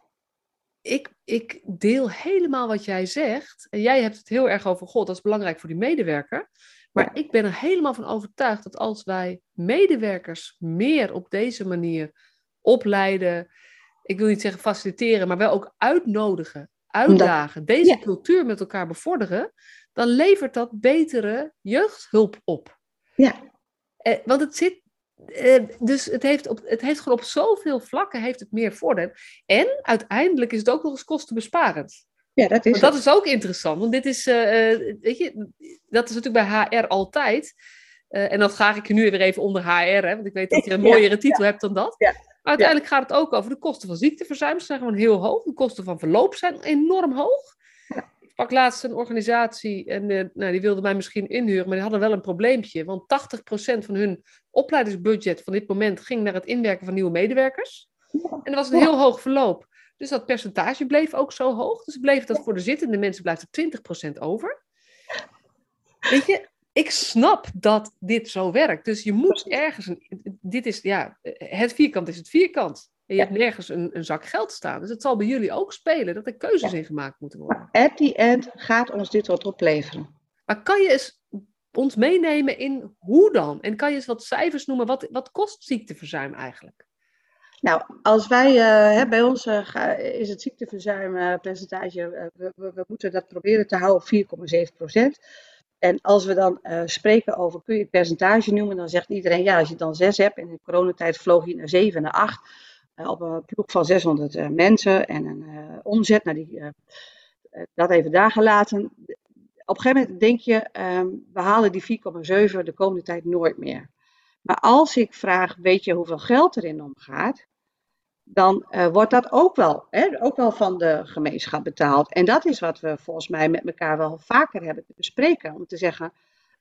Ik, ik deel helemaal wat jij zegt. En jij hebt het heel erg over God, dat is belangrijk voor die medewerker. Maar ik ben er helemaal van overtuigd dat als wij medewerkers meer op deze manier opleiden, ik wil niet zeggen faciliteren, maar wel ook uitnodigen uitdagen, deze cultuur met elkaar bevorderen, dan levert dat betere jeugdhulp op. Ja. Eh, want het zit. Eh, dus het heeft, op, het heeft gewoon op zoveel vlakken heeft het meer voordeel. En uiteindelijk is het ook nog eens kostenbesparend. Ja, dat is. dat is ook interessant, want dit is, uh, weet je, dat is natuurlijk bij HR altijd. Uh, en dat ga ik nu weer even onder HR, hè, want ik weet dat je een mooiere titel hebt dan dat. Ja. Uiteindelijk gaat het ook over de kosten van ziekteverzuim. Ze zijn gewoon heel hoog. De kosten van verloop zijn enorm hoog. sprak laatst een organisatie en uh, nou, die wilde mij misschien inhuren, maar die hadden wel een probleempje. Want 80% van hun opleidingsbudget van dit moment ging naar het inwerken van nieuwe medewerkers. En er was een heel hoog verloop. Dus dat percentage bleef ook zo hoog. Dus bleef dat voor de zittende mensen blijft er 20% over. Weet je, ik snap dat dit zo werkt. Dus je moet ergens. Een, dit is, ja, het vierkant is het vierkant. En je hebt nergens een, een, zak geld staan. Dus het zal bij jullie ook spelen dat er keuzes in gemaakt moeten worden. At the end gaat ons dit wat opleveren. Maar kan je eens ons meenemen in hoe dan? En kan je eens wat cijfers noemen? Wat, wat kost ziekteverzuim eigenlijk? Nou, als wij, uh, bij ons uh, is het ziekteverzuimpercentage, uh, we, we, we, moeten dat proberen te houden op 4,7 procent. En als we dan spreken over, kun je het percentage noemen, dan zegt iedereen, ja, als je dan 6 hebt, en in de coronatijd vloog je naar 7 naar 8, op een ploeg van 600 mensen en een omzet, nou die, dat even daar gelaten. Op een gegeven moment denk je, ehm, we halen die 4,7 de komende tijd nooit meer. Maar als ik vraag, weet je hoeveel geld erin omgaat? Dan uh, wordt dat ook wel, hè, ook wel van de gemeenschap betaald. En dat is wat we volgens mij met elkaar wel vaker hebben te bespreken. Om te zeggen,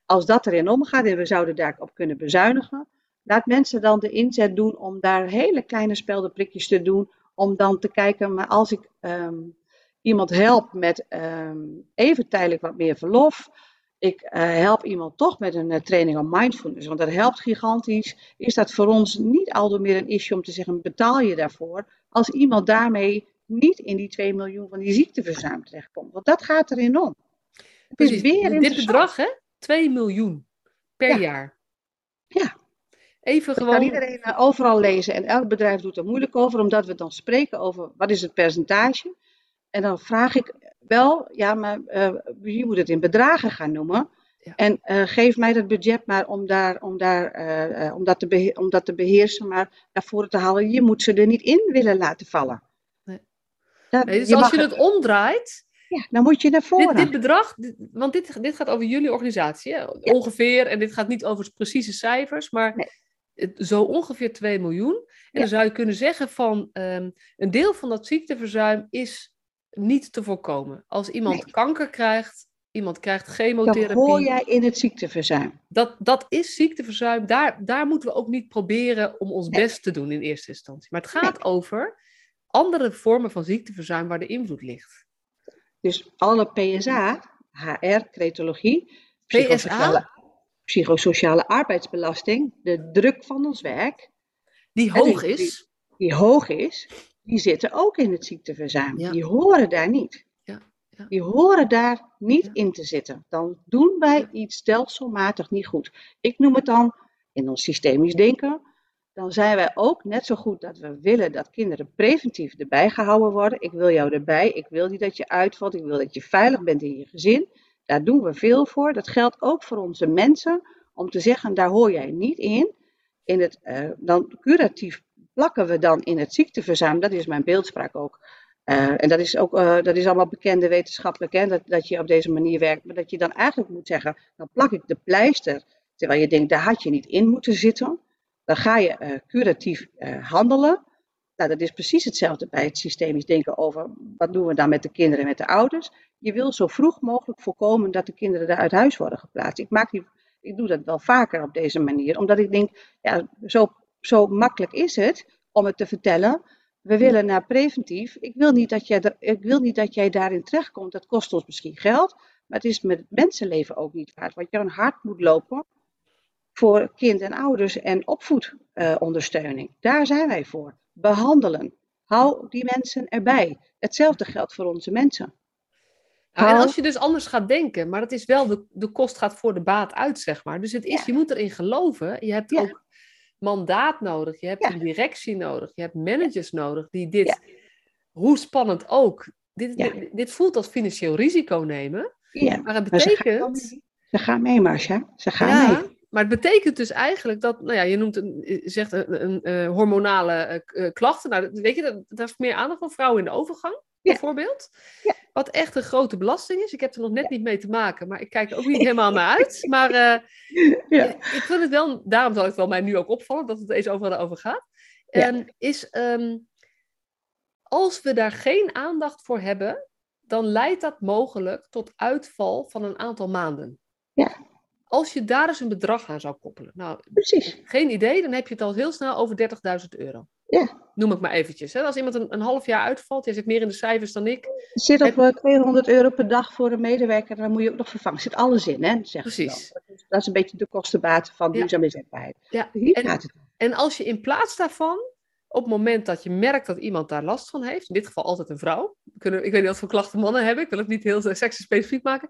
als dat erin omgaat en we zouden daarop kunnen bezuinigen, laat mensen dan de inzet doen om daar hele kleine speldenprikjes te doen. Om dan te kijken, maar als ik um, iemand help met um, even tijdelijk wat meer verlof, ik uh, help iemand toch met een uh, training op mindfulness, want dat helpt gigantisch, is dat voor ons niet aldoor meer een issue om te zeggen, betaal je daarvoor, als iemand daarmee niet in die 2 miljoen van die ziekteverzuim terechtkomt. Want dat gaat erin om. Het is weer Dit bedrag, hè? 2 miljoen per ja. jaar. Ja. Even dat gewoon... kan iedereen uh, overal lezen en elk bedrijf doet er moeilijk over, omdat we dan spreken over wat is het percentage. En dan vraag ik wel, ja, maar uh, je moet het in bedragen gaan noemen. Ja. En uh, geef mij dat budget maar om, daar, om, daar, uh, om, dat te beheer, om dat te beheersen, maar naar voren te halen. Je moet ze er niet in willen laten vallen. Nee. Dat, nee, dus je als je het omdraait. Ja, dan moet je naar voren. Dit, dit bedrag, dit, want dit, dit gaat over jullie organisatie, hè? Ja. ongeveer. En dit gaat niet over precieze cijfers, maar nee. zo ongeveer 2 miljoen. En dan zou je kunnen zeggen van um, een deel van dat ziekteverzuim is niet te voorkomen. Als iemand nee. kanker krijgt, iemand krijgt chemotherapie. Dat hoor jij in het ziekteverzuim. Dat, dat is ziekteverzuim. Daar, daar moeten we ook niet proberen om ons nee. best te doen in eerste instantie. Maar het gaat nee. over andere vormen van ziekteverzuim waar de invloed ligt. Dus alle PSA, HR, cretologie, psychosociale, psychosociale arbeidsbelasting, de druk van ons werk. Die hoog is. Die, die hoog is, die zitten ook in het ziekteverzuim. Ja. Die horen daar niet. Ja. Ja. Die horen daar niet in te zitten. Dan doen wij iets stelselmatig niet goed. Ik noem het dan in ons systemisch denken. Dan zijn wij ook net zo goed dat we willen dat kinderen preventief erbij gehouden worden. Ik wil jou erbij. Ik wil niet dat je uitvalt. Ik wil dat je veilig bent in je gezin. Daar doen we veel voor. Dat geldt ook voor onze mensen. Om te zeggen, daar hoor jij niet in. In het uh, dan curatief plakken we dan in het ziekteverzuim. Dat is mijn beeldspraak ook. Uh, en dat is ook uh, dat is allemaal bekende wetenschappelijk, hè, dat, dat je op deze manier werkt. Maar dat je dan eigenlijk moet zeggen, dan plak ik de pleister. Terwijl je denkt, daar had je niet in moeten zitten. Dan ga je uh, curatief handelen. Nou, dat is precies hetzelfde bij het systemisch denken over wat doen we dan met de kinderen en met de ouders. Je wil zo vroeg mogelijk voorkomen dat de kinderen daar uit huis worden geplaatst. Ik, maak die, ik doe dat wel vaker op deze manier, omdat ik denk, ja, zo zo makkelijk is het om het te vertellen. We willen naar preventief. Ik wil niet dat jij, er, ik wil niet dat jij daarin terechtkomt. Dat kost ons misschien geld. Maar het is met het mensenleven ook niet waard. Want jouw hart moet lopen voor kind en ouders en opvoedondersteuning. Uh, Daar zijn wij voor. Behandelen. Hou die mensen erbij. Hetzelfde geldt voor onze mensen. Nou, en als je dus anders gaat denken, maar het is wel de, de kost gaat voor de baat uit, zeg maar. Dus het is, ja. je moet erin geloven. Je hebt ja. ook mandaat nodig, je hebt ja. een directie nodig, je hebt managers nodig die dit, ja. hoe spannend ook, dit, ja. dit, dit, voelt als financieel risico nemen. Maar het betekent. Maar ze, gaan, ze gaan mee, Marcia. Ze gaan mee. Maar het betekent dus eigenlijk dat, nou ja, je noemt een, zegt een, een, een hormonale uh, klachten. Nou, weet je, dat, dat is meer aandacht van vrouwen in de overgang, bijvoorbeeld. Wat echt een grote belasting is. Ik heb er nog net ja. niet mee te maken, maar ik kijk er ook niet [LAUGHS] helemaal naar uit. Maar uh, ja. ik vind het wel, daarom zal het wel mij nu ook opvallen dat het eens overal over gaat. Ja. Um, is um, als we daar geen aandacht voor hebben, dan leidt dat mogelijk tot uitval van een aantal maanden. Ja. Als je daar eens een bedrag aan zou koppelen. Nou, Precies. geen idee, dan heb je het al heel snel over 30.000 euro. Ja. Noem ik maar eventjes. Hè. Als iemand een, een half jaar uitvalt, jij zit meer in de cijfers dan ik. Zit op eh, 200 euro per dag voor een medewerker, dan moet je ook nog vervangen. Zit alles in, hè? Zeggen ze Precies. Dat is, dat is een beetje de kostenbaat van duurzaam inzetbaarheid. Ja. Hier En- gaat het. En als je in plaats daarvan, op het moment dat je merkt dat iemand daar last van heeft, in dit geval altijd een vrouw, kunnen, ik weet niet wat voor klachten mannen hebben, ik wil het niet heel seksspecifiek maken,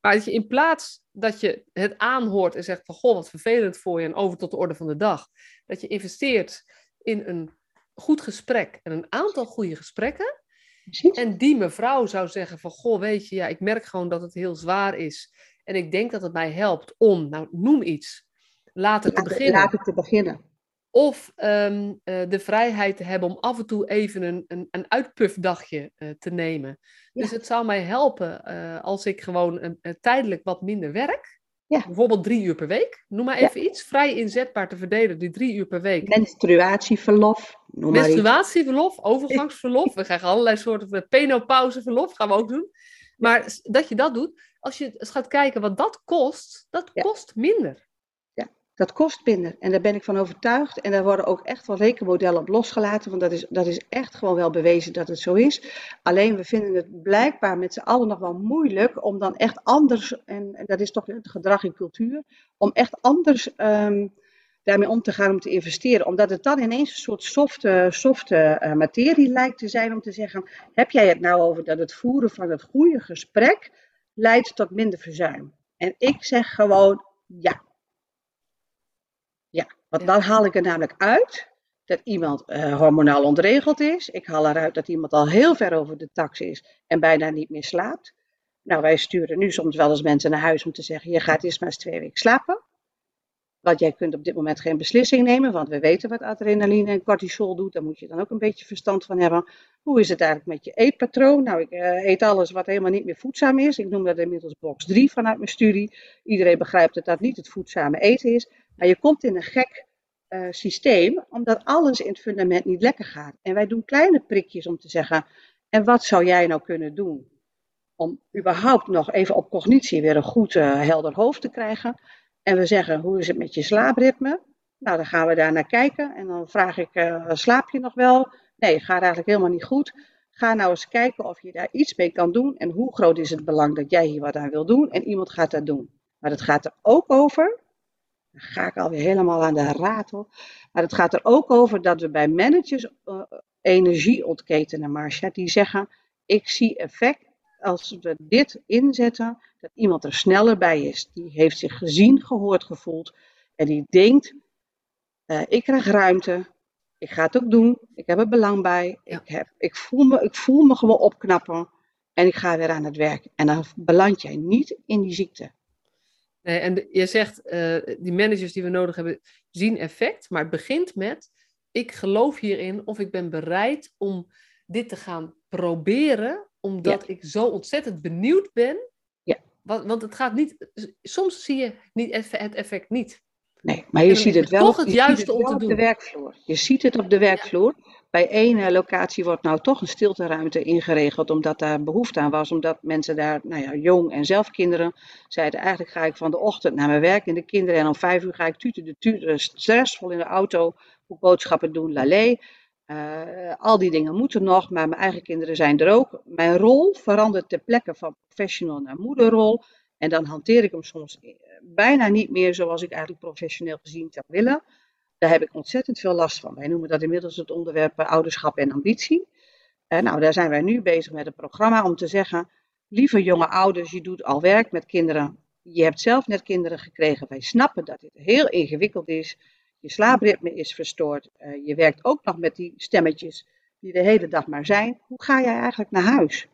maar dat je in plaats dat je het aanhoort en zegt van goh, wat vervelend voor je en over tot de orde van de dag, dat je investeert in een goed gesprek en een aantal goede gesprekken, Precies. en die mevrouw zou zeggen van, goh, weet je, ja, ik merk gewoon dat het heel zwaar is. En ik denk dat het mij helpt om, nou, noem iets, later te beginnen. laat het te beginnen. Of ehm, eh, de vrijheid te hebben om af en toe even een, een, een uitpufdagje eh, te nemen. Dus het zou mij helpen eh, als ik gewoon tijdelijk wat minder werk. Ja. Bijvoorbeeld drie uur per week. Noem maar Ja. even iets. Vrij inzetbaar te verdelen, die drie uur per week. Menstruatieverlof, noem. Menstruatieverlof, [LAUGHS] overgangsverlof. We krijgen allerlei soorten penopauzeverlof, gaan we ook doen. Maar dat je dat doet, als je eens gaat kijken wat dat kost, dat Ja. kost minder. Dat kost minder. En daar ben ik van overtuigd. En daar worden ook echt wel rekenmodellen op losgelaten. Want dat is, dat is echt gewoon wel bewezen dat het zo is. Alleen we vinden het blijkbaar met z'n allen nog wel moeilijk om dan echt anders, en, dat is toch het gedrag en cultuur, om echt anders ehm, daarmee om te gaan om te investeren. Omdat het dan ineens een soort softe, softe eh, materie lijkt te zijn om te zeggen, heb jij het nou over dat het voeren van het goede gesprek leidt tot minder verzuim? En ik zeg gewoon ja. Want dan haal ik er namelijk uit dat iemand eh, hormonaal ontregeld is. Ik haal eruit dat iemand al heel ver over de tax is en bijna niet meer slaapt. Nou, wij sturen nu soms wel eens mensen naar huis om te zeggen: je gaat eerst maar eens twee weken slapen. Want jij kunt op dit moment geen beslissing nemen, want we weten wat adrenaline en cortisol doet. Daar moet je dan ook een beetje verstand van hebben. Hoe is het eigenlijk met je eetpatroon? Nou, ik eh, eet alles wat helemaal niet meer voedzaam is. Ik noem dat inmiddels box 3 vanuit mijn studie. Iedereen begrijpt dat dat niet het voedzame eten is. Maar je komt in een gek eh, systeem, omdat alles in het fundament niet lekker gaat. En wij doen kleine prikjes om te zeggen: en wat zou jij nou kunnen doen? Om überhaupt nog even op cognitie weer een goed eh, helder hoofd te krijgen. En we zeggen: hoe is het met je slaapritme? Nou, dan gaan we daar naar kijken. En dan vraag ik: eh, slaap je nog wel? Nee, gaat eigenlijk helemaal niet goed. Ga nou eens kijken of je daar iets mee kan doen. En hoe groot is het belang dat jij hier wat aan wil doen? En iemand gaat dat doen. Maar het gaat er ook over dan ga ik alweer helemaal aan de ratel. Maar het gaat er ook over dat we bij managers eh, energie ontketenen, Marcia. Die zeggen, ik zie effect als we dit inzetten, dat iemand er sneller bij is. Die heeft zich gezien, gehoord, gevoeld. En die denkt, eh, ik krijg ruimte. Ik ga het ook doen. Ik heb er belang bij. Ja. Ik, heb, ik, voel me, ik voel me gewoon opknappen. En ik ga weer aan het werk. En dan beland jij niet in die ziekte. Nee, en je zegt, eh, die managers die we nodig hebben, zien effect. Maar het begint met, ik geloof hierin of ik ben bereid om dit te gaan proberen. Omdat ik zo ontzettend benieuwd ben. Ja. Want, want het gaat niet, soms zie je niet eff- het effect niet. Nee, maar je En ziet het het wel, toch het je ziet juiste het om wel te op de werkvloer. Je ziet het op de werkvloer. Bij één locatie wordt nou toch een stilteruimte ingeregeld, omdat daar behoefte aan was. Omdat mensen daar, nou ja, jong en zelf kinderen, zeiden eigenlijk ga ik van de ochtend naar mijn werk in de kinderen. En om vijf uur ga ik tuten de tuten, stressvol in de auto, boodschappen doen, lalé. Eh, al die dingen moeten nog, maar mijn eigen kinderen zijn er ook. Mijn rol verandert ter plekke van professional naar moederrol. En dan hanteer ik hem soms eh, bijna niet meer zoals ik eigenlijk professioneel gezien zou willen. Daar heb ik ontzettend veel last van. Wij noemen dat inmiddels het onderwerp eh, ouderschap en ambitie. En nou, daar zijn wij nu bezig met een programma om te zeggen, lieve jonge ouders, je doet al werk met kinderen. Je hebt zelf net kinderen gekregen. Wij snappen dat dit heel ingewikkeld is. Je slaapritme is verstoord. Eh, je werkt ook nog met die stemmetjes die de hele dag maar zijn. Hoe ga jij eigenlijk naar huis?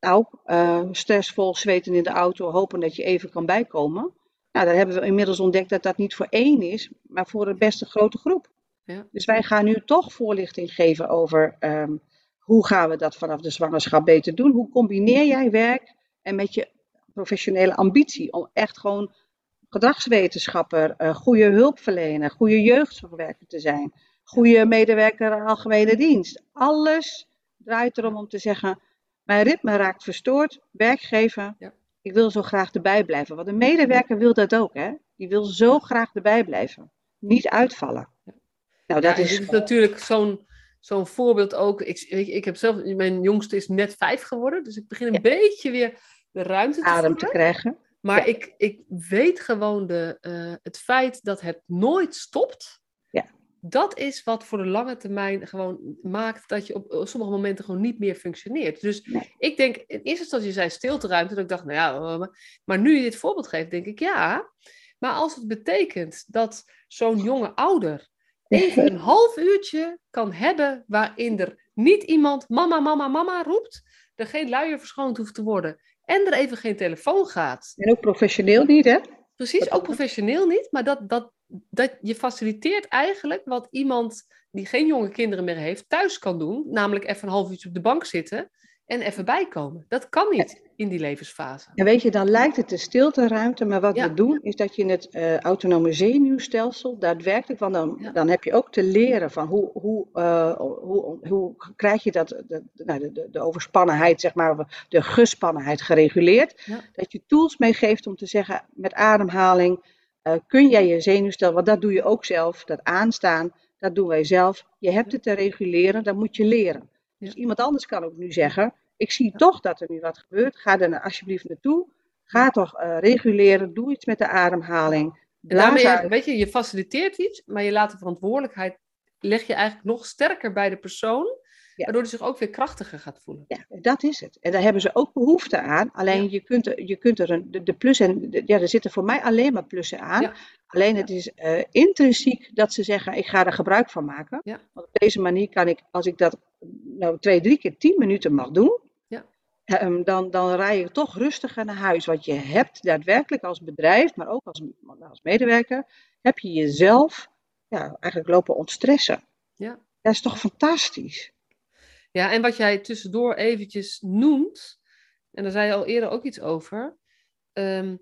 Nou, eh, stressvol, zweten in de auto, hopen dat je even kan bijkomen. Nou, daar hebben we inmiddels ontdekt dat dat niet voor één is, maar voor een best een grote groep. Ja. Dus wij gaan nu toch voorlichting geven over ehm, hoe gaan we dat vanaf de zwangerschap beter doen. Hoe combineer jij werk en met je professionele ambitie om echt gewoon gedragswetenschapper, eh, goede hulpverlener, goede jeugdzorgwerker te zijn, goede medewerker algemene dienst. Alles draait erom om te zeggen, Mijn ritme raakt verstoord. Werkgever, Ja. ik wil zo graag erbij blijven. Want een medewerker wil dat ook, hè? Die wil zo graag erbij blijven. Niet uitvallen. Nou, dat is, natuurlijk zo'n zo'n voorbeeld ook. Ik, je, ik heb zelf, mijn jongste is net vijf geworden, dus ik begin een beetje weer de ruimte te adem te krijgen. Maar Ja. ik, ik weet gewoon de, eh, het feit dat het nooit stopt. Ja. Dat is wat voor de lange termijn gewoon maakt dat je op, sommige momenten gewoon niet meer functioneert. Dus Nee. ik denk, in eerste instantie zei stilteruimte, dat ik dacht, nou ja, eh, maar- maar nu je dit voorbeeld geeft, denk ik ja. Maar als het betekent dat zo'n jonge ouder [LAUGHS] even een half uurtje kan hebben waarin er niet iemand mama, mama, mama roept, er geen luier verschoond hoeft te worden en er even geen telefoon gaat. En ook professioneel niet, hè? Precies, ook professioneel niet, maar dat, dat, dat je faciliteert eigenlijk wat iemand die geen jonge kinderen meer heeft thuis kan doen, namelijk even een half uurtje op de bank zitten en even bijkomen. Dat kan niet in die levensfase. En weet je, dan lijkt het een stilteruimte, maar wat Ja. we doen is dat je het eh, autonome zenuwstelsel daadwerkelijk, want dan, Ja. dan heb je ook te leren van hoe, hoe, eh, hoe, hoe krijg je dat, de, nou, de, de, de overspannenheid, zeg maar, de gespannenheid gereguleerd. Ja. Dat je tools meegeeft om te zeggen met ademhaling, eh, kun jij je zenuwstelsel, want dat doe je ook zelf, dat aanstaan, dat doen wij zelf. Je hebt het te reguleren, dat moet je leren. Dus Ja. iemand anders kan ook nu zeggen, ik zie toch dat er nu wat gebeurt, ga er nou alsjeblieft naartoe. Ga toch eh, reguleren, doe iets met de ademhaling. Daarmee, weet je, je faciliteert iets, maar je laat de verantwoordelijkheid, leg je eigenlijk nog sterker bij de persoon. Waardoor hij zich ook weer krachtiger gaat voelen. Ja, dat is het. En daar hebben ze ook behoefte aan. Alleen Ja. je, kunt er, je kunt er een, de, de plus en de- ja, er zitten voor mij alleen maar plussen aan. Ja. Alleen het is eh, intrinsiek dat ze zeggen: ik ga er gebruik van maken. Want op deze manier kan ik, als ik dat nou twee, drie keer tien minuten mag doen, ehm, dan, dan rij je toch rustiger naar huis. Want je hebt daadwerkelijk als bedrijf, maar ook als, als medewerker, heb je jezelf ja, eigenlijk lopen ontstressen. Ja. Dat is toch fantastisch? Ja, en wat jij tussendoor eventjes noemt, en daar zei je al eerder ook iets over, ehm,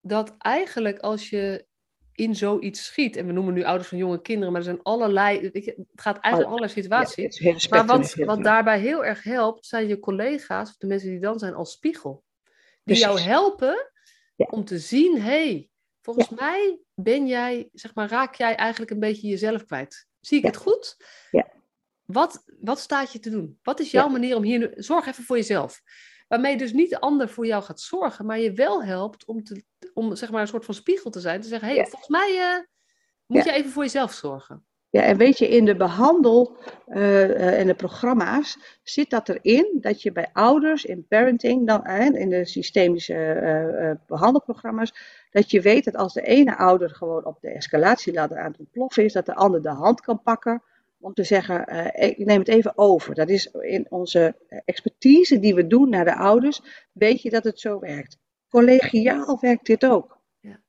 dat eigenlijk als je in zoiets schiet, en we noemen nu ouders van jonge kinderen, maar er zijn allerlei, weet je, het gaat eigenlijk om allerlei situaties. maar wat, wat daarbij heel erg helpt, zijn je collega's, of de mensen die dan zijn, als spiegel. Die jou helpen Ja. om te zien, hey, volgens mij ben jij, zeg maar, raak jij eigenlijk een beetje jezelf kwijt. Zie ik het goed? Ja. Wat, wat staat je te doen? Wat is jouw Ja. manier om hier. Zorg even voor jezelf. Waarmee dus niet de ander voor jou gaat zorgen, maar je wel helpt om, te, om zeg maar een soort van spiegel te zijn. Te zeggen, hey, Ja. volgens mij eh, moet Ja. je even voor jezelf zorgen. Ja, en weet je, in de behandel eh, eh, en de programma's zit dat erin dat je bij ouders in parenting, dan, in de systemische eh, eh, behandelprogramma's, dat je weet dat als de ene ouder gewoon op de escalatieladder aan het ontploffen is, dat de ander de hand kan pakken om te zeggen, eh, ik neem het even over. Dat is in onze expertise die we doen naar de ouders, weet je dat het zo werkt. Collegiaal werkt dit ook. Ja.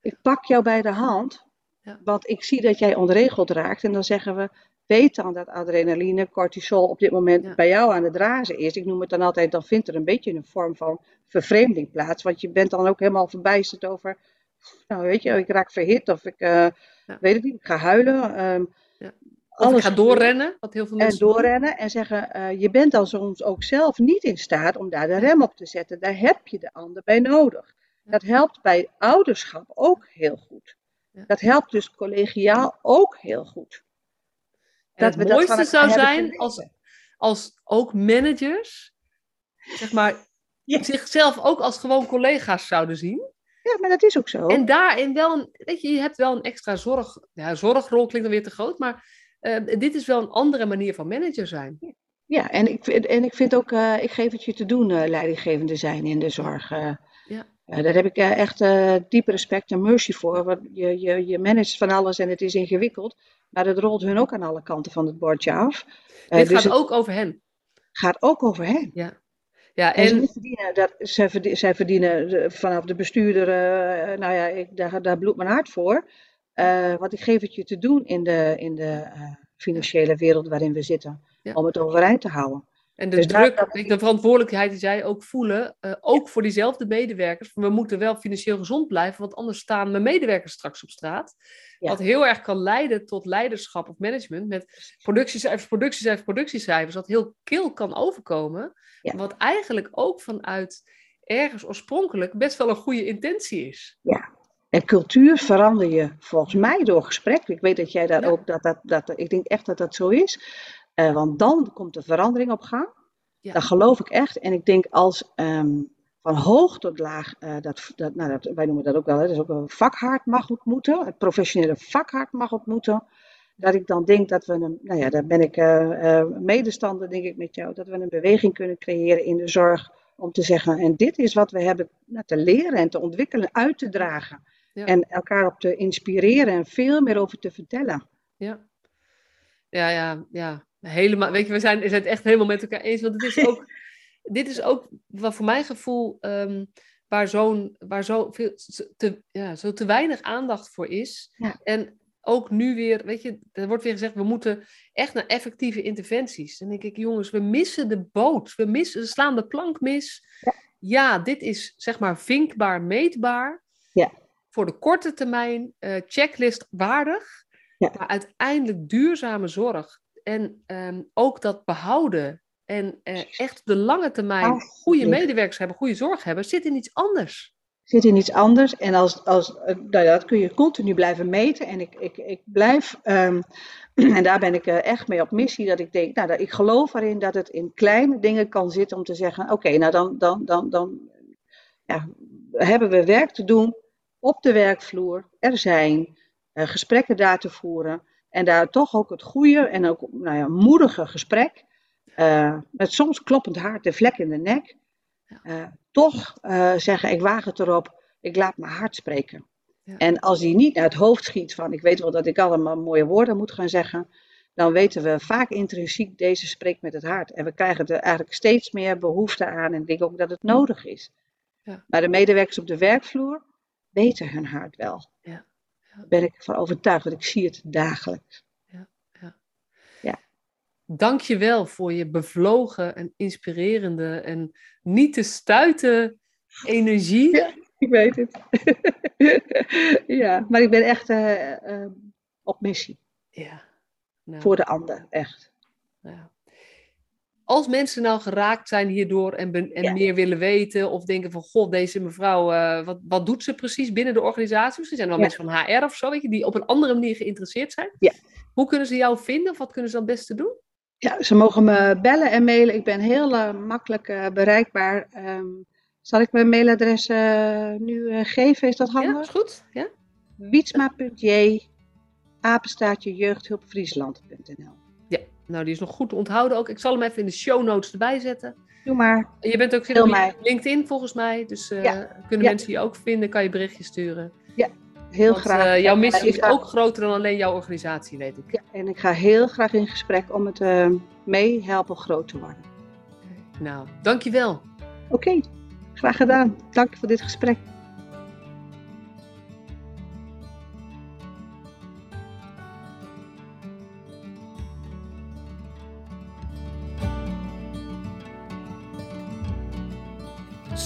Ik pak jou bij de hand, Ja. want ik zie dat jij ontregeld raakt. En dan zeggen we, weet dan dat adrenaline, cortisol op dit moment Ja. bij jou aan het razen is. Ik noem het dan altijd, dan vindt er een beetje een vorm van vervreemding plaats. Want je bent dan ook helemaal verbijsterd over, nou weet je, ik raak verhit of ik, eh, weet ik niet, ik ga huilen. ehm, Ja. Of alles ik ga doorrennen, wat heel veel En mensen doen. doorrennen en zeggen, eh, je bent dan soms ook zelf niet in staat om daar de rem op te zetten. Daar heb je de ander bij nodig. Dat helpt bij ouderschap ook heel goed. Dat helpt dus collegiaal ook heel goed. En het we dat mooiste van zou zijn als, als ook managers, zeg maar, Ja. zichzelf ook als gewoon collega's zouden zien. Ja, maar dat is ook zo. En daarin wel een, weet je, je hebt wel een extra zorg, ja, zorgrol klinkt dan weer te groot, maar eh, dit is wel een andere manier van manager zijn. Ja, en ik, vind- en ik vind ook, eh, ik geef het je te doen, eh, leidinggevende zijn in de zorg. eh. Ja. Daar heb ik echt diepe respect en mercy voor. Want je, je, je managt van alles en het is ingewikkeld. Maar het rolt hun ook aan alle kanten van het bordje af. Dit dus gaat het ook over hen. gaat ook over hen. Ja, ja En, en zij verdienen, dat, zij verdi- zij verdienen vanaf de bestuurder, nou ja, ik, daar, daar bloedt mijn hart voor. Eh, want ik geef het je te doen in de, in de eh, financiële wereld waarin we zitten. Ja. Om het overeind te houden. En de Dus daar- druk, weet je, de verantwoordelijkheid die zij ook voelen, eh, ook voor diezelfde medewerkers. We moeten wel financieel gezond blijven, want anders staan mijn medewerkers straks op straat. Ja. Wat heel erg kan leiden tot leiderschap of management met productiecijfers, productiecijfers, productiecijfers. Wat heel kil kan overkomen. Ja. Wat eigenlijk ook vanuit ergens oorspronkelijk best wel een goede intentie is. En cultuur verander je volgens mij door gesprek. Ik weet dat jij daar Ja. ook, dat, dat, dat, ik denk echt dat dat zo is. Eh, want dan komt de verandering op gang. Ja. Dat geloof ik echt. En ik denk als ehm, van hoog tot laag, eh, dat, dat, nou, dat, wij noemen dat ook wel, hè, dat is ook een vakhard mag ontmoeten. Het professionele vakhard mag ontmoeten. Dat ik dan denk dat we een, nou ja, daar ben ik eh, medestander, denk ik met jou, dat we een beweging kunnen creëren in de zorg. Om te zeggen, en dit is wat we hebben nou, te leren en te ontwikkelen, uit te dragen. Ja. En elkaar op te inspireren en veel meer over te vertellen. Ja, ja, ja, ja. Helemaal, weet je, we zijn, we zijn het echt helemaal met elkaar eens. Want het is [LAUGHS] ook, dit is ook, wat voor mijn gevoel, ehm, waar, zo'n, waar zo, veel, te, ja, zo te weinig aandacht voor is. Ja. En ook nu weer, weet je, er wordt weer gezegd, we moeten echt naar effectieve interventies. Dan denk ik, jongens, we missen de boot. We, missen, we slaan de plank mis. Ja. Ja, dit is zeg maar vinkbaar, meetbaar. Ja. Voor de korte termijn, eh, checklist waardig. Ja. Maar uiteindelijk duurzame zorg en ehm, ook dat behouden en eh, echt de lange termijn goede medewerkers hebben, goede zorg hebben, zit in iets anders. zit in iets anders. En als, als, eh, nou dat kun je continu blijven meten. En ik, ik, ik blijf, ehm, [CLEARS THROAT] en daar ben ik echt mee op missie, dat ik denk, nou, dat ik geloof erin dat het in kleine dingen kan zitten om te zeggen, oké, nou dan, dan, dan, dan ja, hebben we werk te doen op de werkvloer. Er zijn eh, gesprekken daar te voeren. En daar toch ook het goede en ook nou ja, moedige gesprek. eh, met soms kloppend hart de vlek in de nek. eh, toch zeggen, ik waag het erop, ik laat mijn hart spreken. Ja. En als die niet naar het hoofd schiet van, ik weet wel dat ik allemaal mooie woorden moet gaan zeggen, dan weten we vaak intrinsiek, deze spreekt met het hart. En we krijgen er eigenlijk steeds meer behoefte aan en ik denk ook dat het nodig is. Ja. Maar de medewerkers op de werkvloer weten hun hart wel. Ja. Ja. Ben ik van overtuigd, want ik zie het dagelijks. Dank je wel voor je bevlogen en inspirerende en niet te stuiten energie. Ja. Ik weet het. [LAUGHS] ja, maar ik ben echt eh, eh, op missie. Ja. Nou, Voor de ander, echt. ja. Als mensen nou geraakt zijn hierdoor en, ben- en Ja. meer willen weten of denken van god, deze mevrouw, eh, wat, wat doet ze precies binnen de organisatie? Misschien zijn er wel Ja. mensen van HR of zo, weet je, die op een andere manier geïnteresseerd zijn. Ja. Hoe kunnen ze jou vinden of wat kunnen ze dan het beste doen? Ja, ze mogen me bellen en mailen. Ik ben heel eh, makkelijk eh, bereikbaar. Ehm, zal ik mijn mailadres nu geven? Is dat Ja, is handig? goed? Ja? Wietsma.j apenstaartje jeugdhulpfriesland.nl ja, nou die is nog goed te onthouden ook. Ik zal hem even in de show notes erbij zetten. Doe maar. Je bent ook Heel op mij. LinkedIn volgens mij, dus eh, Ja. kunnen Ja. mensen je ook vinden, kan je berichtjes sturen. Heel Want, graag. eh, jouw missie is ga- ook groter dan alleen jouw organisatie, weet ik. Ja, en ik ga heel graag in gesprek om het eh mee helpen groot te worden. Nou, dankjewel. Oké, graag gedaan. Dank voor dit gesprek.